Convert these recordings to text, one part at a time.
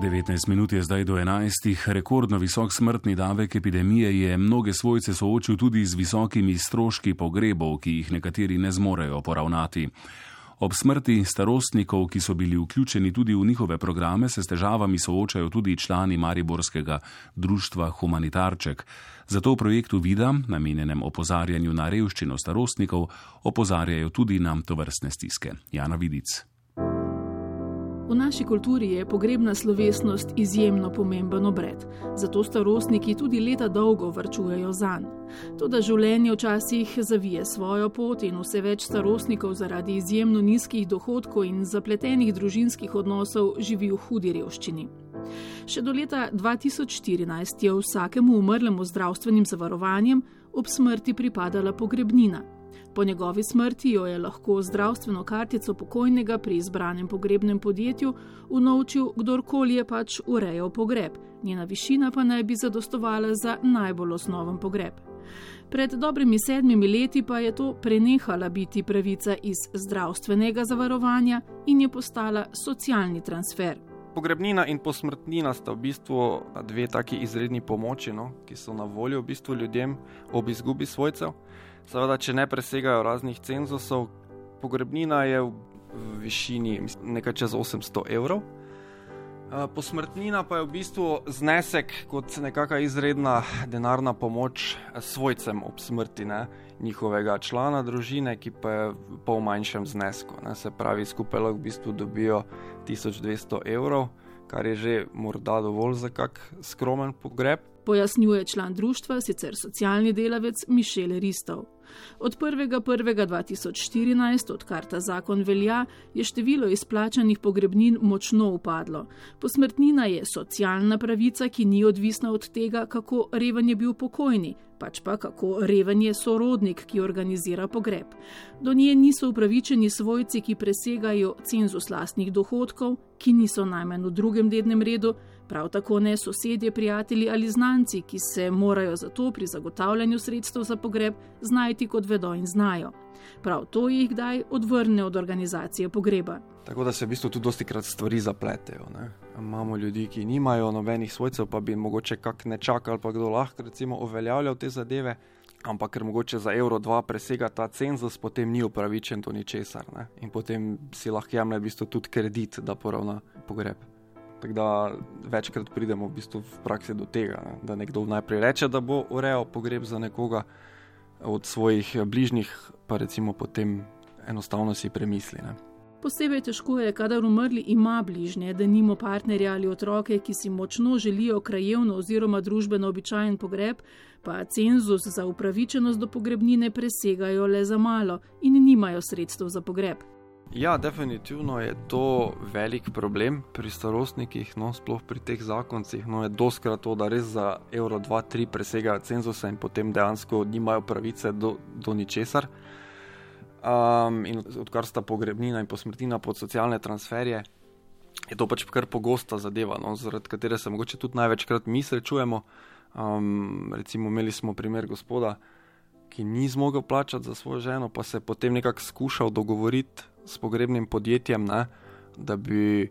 19 minut je zdaj do 11. Rekordno visok smrtni davek epidemije je mnoge svojce soočil tudi z visokimi stroški pogrebov, ki jih nekateri ne zmorejo poravnati. Ob smrti starostnikov, ki so bili vključeni tudi v njihove programe, se s težavami soočajo tudi člani Mariborskega društva Humanitarček. Zato v projektu Vida, namenjenem opozarjanju na revščino starostnikov, opozarjajo tudi nam to vrstne stiske. Jana Vidic. V naši kulturi je pogrebna slovesnost izjemno pomemben obred, zato starostniki tudi leta dolgo vrčujejo za njo. Toda življenje včasih zavije svojo pot in vse več starostnikov zaradi izjemno nizkih dohodkov in zapletenih družinskih odnosov živi v hudi revščini. Še do leta 2014 je vsakemu umrlemu zdravstvenim zavarovanjem ob smrti pripadala pogrebnina. Po njegovi smrti jo je lahko zdravstveno kartico pokojnega pri izbranem pogrebnem podjetju unovčil kdorkoli je pač urejal pogreb, njena višina pa naj bi zadostovala za najbolj osnoven pogreb. Pred dobrimi sedmimi leti pa je to prenehala biti pravica iz zdravstvenega zavarovanja in je postala socialni transfer. Pogrebnina in posmrtnina sta v bistvu dve taki izredni pomoči, no, ki so na voljo v bistvu ljudem ob izgubi svojcev. Seveda, če ne presegajo raznih cenzusov, pogrebnina je v višini nekaj čez 800 evrov. Posmrtnina pa je v bistvu znesek kot nekakšna izredna denarna pomoč svojcem ob smrti ne, njihovega člana družine, ki pa je po manjšem znesku. Ne, se pravi, skupaj lahko v bistvu dobijo 1200 evrov, kar je že morda dovolj za kak skromen pogreb. Pojasnjuje član društva, sicer socialni delavec Mišel Ristov. Od 1.1.2014, odkar ta zakon velja, je število izplačanih pogrebnin močno upadlo. Posmrtnina je socialna pravica, ki ni odvisna od tega, kako reven je bil pokojni, pač pa kako reven je sorodnik, ki organizira pogreb. Do nje niso upravičeni svojci, ki presegajo cenzus lastnih dohodkov, ki niso najmanj v drugem dednem redu, prav tako ne sosedje, prijatelji ali znanci, ki se morajo zato pri zagotavljanju sredstev za pogreb znajti kot vedo in znajo. Prav to jih kdaj odvrne od organizacije pogreba. Tako da se v bistvu tudi dosti krat stvari zapletejo. Ne? Imamo ljudi, ki nimajo nobenih svojcev, pa bi mogoče kak ne čakali, pa kdo lahko recimo uveljavljal te zadeve. Ampak ker mogoče za evro dva presega ta cenzus, potem ni upravičen do ničesar. Ne? In potem si lahko jemlje v bistvu tudi kredit, da poravna pogreb. Tako da večkrat pridemo v, bistvu v praksi do tega, ne? da nekdo najprej reče, da bo urejal pogreb za nekoga od svojih bližnjih, pa recimo potem enostavno si premisli. Ne? Posebej težko je, kadar umrli ima bližnje, da nimo partnerja ali otroke, ki si močno želijo krajevno oziroma družbeno običajen pogreb, pa cenzus za upravičenost do pogrebnine presegajo le za malo in nimajo sredstev za pogreb. Ja, definitivno je to velik problem pri starostnikih, no, sploh pri teh zakoncih. No, je doskrat to, da res za evro, dva, tri presegajo cenzuse in potem dejansko nimajo pravice do, do ničesar. Um, in odkar sta pogrebnina in posmrtina pod socialne transferje, je to pač kar pogosta zadeva, no, zaradi katere se morda tudi največkrat mi srečujemo. Um, recimo, imeli smo primer gospoda, ki ni zmogel plačati za svojo ženo, pa se je potem nekako skušal dogovoriti s pogrebnim podjetjem, ne, da bi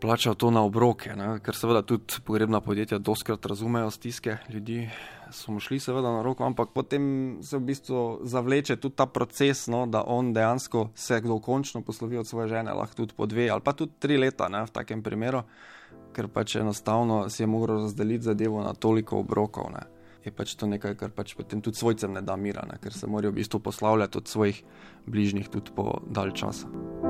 plačal to na obroke, ne, ker seveda tudi pogrebna podjetja doskrat razumejo stiske ljudi. Smo šli seveda na roko, ampak potem se v bistvu zavleče tudi ta proces, no, da on dejansko se dokončno poslovi od svoje žene, lahko tudi po dve ali pa tudi tri leta ne, v takem primeru, ker pač enostavno si je moral razdeliti zadevo na toliko obrokov. Ne. Je pač to nekaj, kar pač potem tudi svojcem ne da mira, ne, ker se morajo v bistvu poslavljati od svojih bližnjih tudi po dalj časa.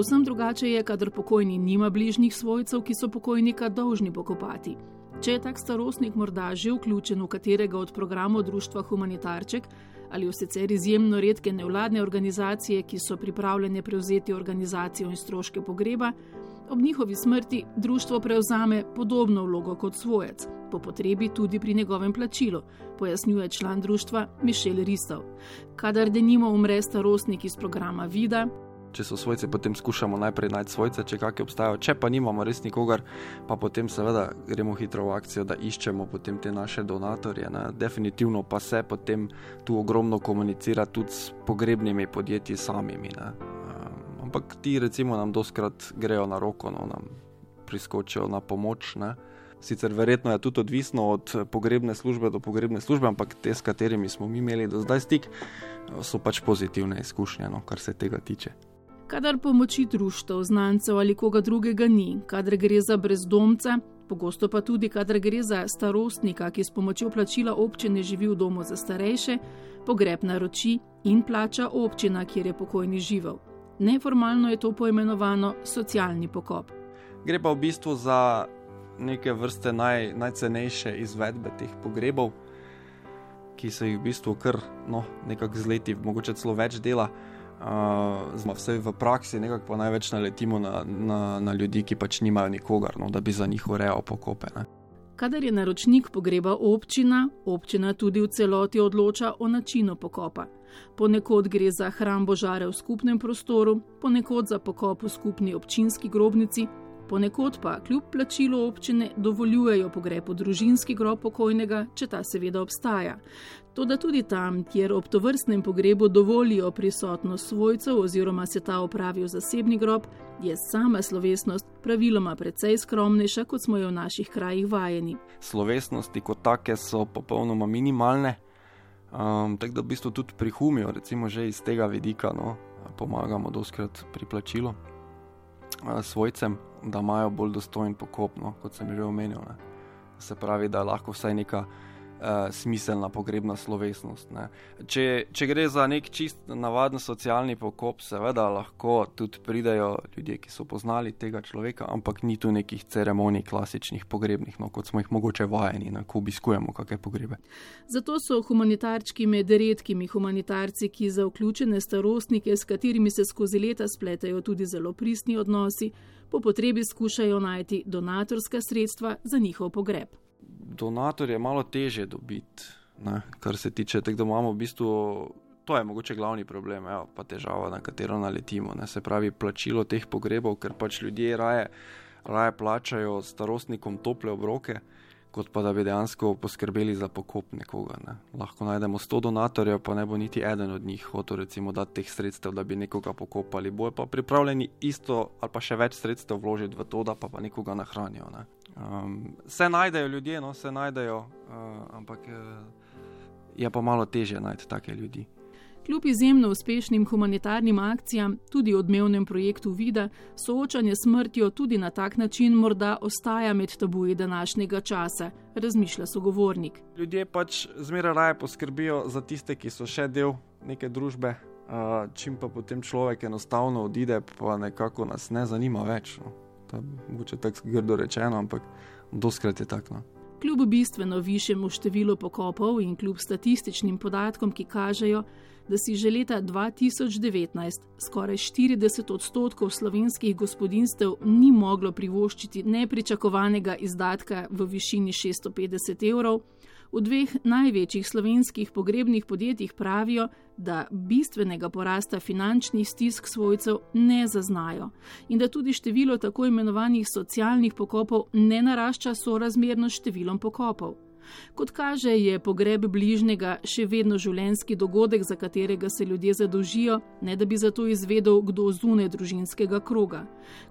Povsem drugače je, kadar pokojni nima bližnjih svojcev, ki so pokojnika dolžni pokopati. Če je tak starostnik morda že vključen v katerega od programov Društva Humanitarček ali v sicer izjemno redke nevladne organizacije, ki so pripravljene prevzeti organizacijo in stroške pogreba, ob njihovi smrti društvo prevzame podobno vlogo kot svojec, po potrebi tudi pri njegovem plačilu, pojasnjuje član društva Mišel Ristov. Kadar denimo umre starostnik iz programa Vida, če so svojci, potem skušamo najprej najti svojce, če kakšne obstajajo. Če pa nimamo res nikogar, pa potem seveda gremo hitro v akcijo, da iščemo potem te naše donatorje. Ne. Definitivno pa se potem tu ogromno komunicira tudi s pogrebnimi podjetji samimi. Ne. Ehm, ampak ti recimo nam doskrat grejo na roko, no, nam priskočijo na pomoč. Ne. Sicer verjetno je tudi odvisno od pogrebne službe do pogrebne službe, ampak te, s katerimi smo mi imeli do zdaj stik, so pač pozitivne izkušnje, no, kar se tega tiče kadar pomoči društv, znancev ali koga drugega ni, kadar gre za brezdomca, pogosto pa tudi, kadar gre za starostnika, ki s pomočjo plačila občine živi v domu za starejše, pogreb naroči in plača občina, kjer je pokojni živel. Neformalno je to poimenovano socialni pokop. Gre pa v bistvu za neke vrste naj, najcenejše izvedbe teh pogrebov, ki se jih v bistvu kar no, nekako z leti, mogoče celo več dela uh, vse v praksi nekako največ naletimo na, na, na ljudi, ki pač nimajo nikogar, no, da bi za njih urejal pokope. Ne. Kadar je naročnik pogreba občina, občina tudi v celoti odloča o načinu pokopa. Ponekod gre za hrambo žare v skupnem prostoru, ponekod za pokop v skupni občinski grobnici, ponekod pa kljub plačilu občine dovoljujejo pogreb v družinski grob pokojnega, če ta seveda obstaja. Toda tudi tam, kjer ob tovrstnem pogrebu dovolijo prisotnost svojcev oziroma se ta opravi v zasebni grob, je sama slovesnost praviloma precej skromnejša, kot smo jo v naših krajih vajeni. Slovesnosti kot take so popolnoma minimalne, um, tako da v bistvu tudi prihumijo, recimo že iz tega vidika, no, pomagamo doskrat pri plačilu svojcem, da imajo bolj dostojen pokop, no, kot sem že omenil. Ne. Se pravi, da lahko vsaj neka uh, smiselna pogrebna slovesnost. Če, če gre za nek čist navaden socialni pokop, seveda lahko tudi pridejo ljudje, ki so poznali tega človeka, ampak ni tu nekih ceremonij, klasičnih pogrebnih, no, kot smo jih mogoče vajeni, na ko obiskujemo kakšne pogrebe. Zato so humanitarčki med redkimi humanitarci, ki za vključene starostnike, s katerimi se skozi leta spletajo tudi zelo pristni odnosi, po potrebi skušajo najti donatorska sredstva za njihov pogreb donatorje malo teže dobiti, ne, kar se tiče tega, da imamo v bistvu. To je mogoče glavni problem, evo, pa težava, na katero naletimo. Ne. Se pravi, plačilo teh pogrebov, ker pač ljudje raje, raje plačajo starostnikom tople obroke, kot pa da bi dejansko poskrbeli za pokop nekoga. Ne. Lahko najdemo 100 donatorjev, pa ne bo niti eden od njih hotel recimo dati teh sredstev, da bi nekoga pokopali. Bojo pa pripravljeni isto ali pa še več sredstev vložiti v to, da pa, pa nekoga nahranijo. Ne. Um, se najdejo ljudje, no, se najdejo, uh, ampak uh, je pa malo težje najti take ljudi. Kljub izjemno uspešnim humanitarnim akcijam, tudi odmevnem projektu Vida, soočanje s smrtjo tudi na tak način morda ostaja med tabuji današnjega časa, razmišlja sogovornik. Ljudje pač zmeraj raje poskrbijo za tiste, ki so še del neke družbe, čim pa potem človek enostavno odide, pa nekako nas ne zanima več. No mogoče tako grdo rečeno, ampak doskrat je tako. No. Kljub bistveno višjemu številu pokopov in kljub statističnim podatkom, ki kažejo, da si že leta 2019 skoraj 40 odstotkov slovenskih gospodinstev ni moglo privoščiti nepričakovanega izdatka v višini 650 evrov, V dveh največjih slovenskih pogrebnih podjetjih pravijo, da bistvenega porasta finančnih stisk svojcev ne zaznajo in da tudi število tako imenovanih socialnih pokopov ne narašča sorazmerno s številom pokopov. Kot kaže, je pogreb bližnjega še vedno življenjski dogodek, za katerega se ljudje zadolžijo, ne da bi zato izvedel, kdo zune družinskega kroga.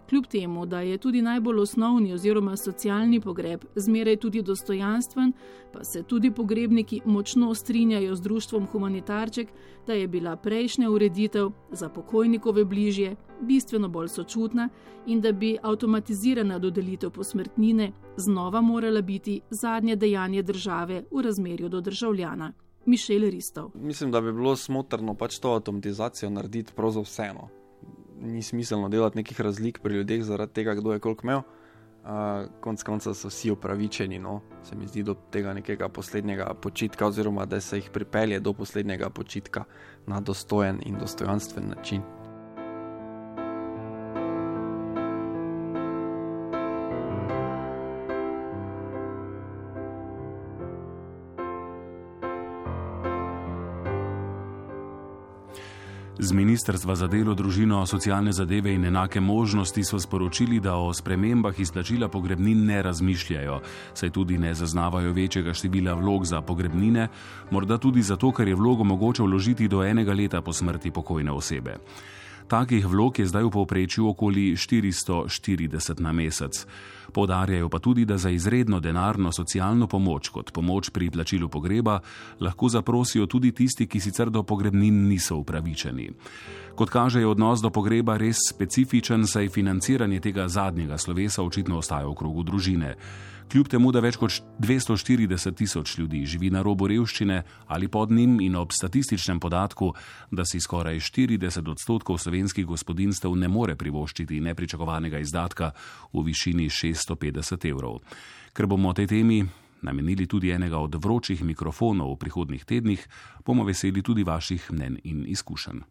Kljub temu, da je tudi najbolj osnovni oziroma socialni pogreb zmeraj tudi dostojanstven, pa se tudi pogrebniki močno strinjajo z društvom humanitarček, da je bila prejšnja ureditev za pokojnikove bližje bistveno bolj sočutna in da bi avtomatizirana dodelitev posmrtnine znova morala biti zadnje dejanje države v razmerju do državljana. Mišel Ristov. Mislim, da bi bilo smotrno pač to avtomatizacijo narediti prav za vseeno. Ni smiselno delati nekih razlik pri ljudeh zaradi tega, kdo je koliko imel. Uh, konec konca so vsi upravičeni, no, se mi zdi, do tega nekega poslednjega počitka, oziroma da se jih pripelje do poslednjega počitka na dostojen in dostojanstven način. Z Ministrstva za delo, družino, socialne zadeve in enake možnosti so sporočili, da o spremembah izplačila pogrebnin ne razmišljajo, saj tudi ne zaznavajo večjega števila vlog za pogrebnine, morda tudi zato, ker je vlogo mogoče vložiti do enega leta po smrti pokojne osebe. Takih vlog je zdaj v povprečju okoli 440 na mesec. Podarjajo pa tudi, da za izredno denarno socialno pomoč kot pomoč pri plačilu pogreba lahko zaprosijo tudi tisti, ki sicer do pogrebnin niso upravičeni. Kot kaže, je odnos do pogreba res specifičen, saj financiranje tega zadnjega slovesa očitno ostaja v krogu družine kljub temu, da več kot 240 tisoč ljudi živi na robu revščine ali pod njim in ob statističnem podatku, da si skoraj 40 odstotkov slovenskih gospodinstv ne more privoščiti nepričakovanega izdatka v višini 650 evrov. Ker bomo o tej temi namenili tudi enega od vročih mikrofonov v prihodnih tednih, bomo veseli tudi vaših mnen in izkušenj.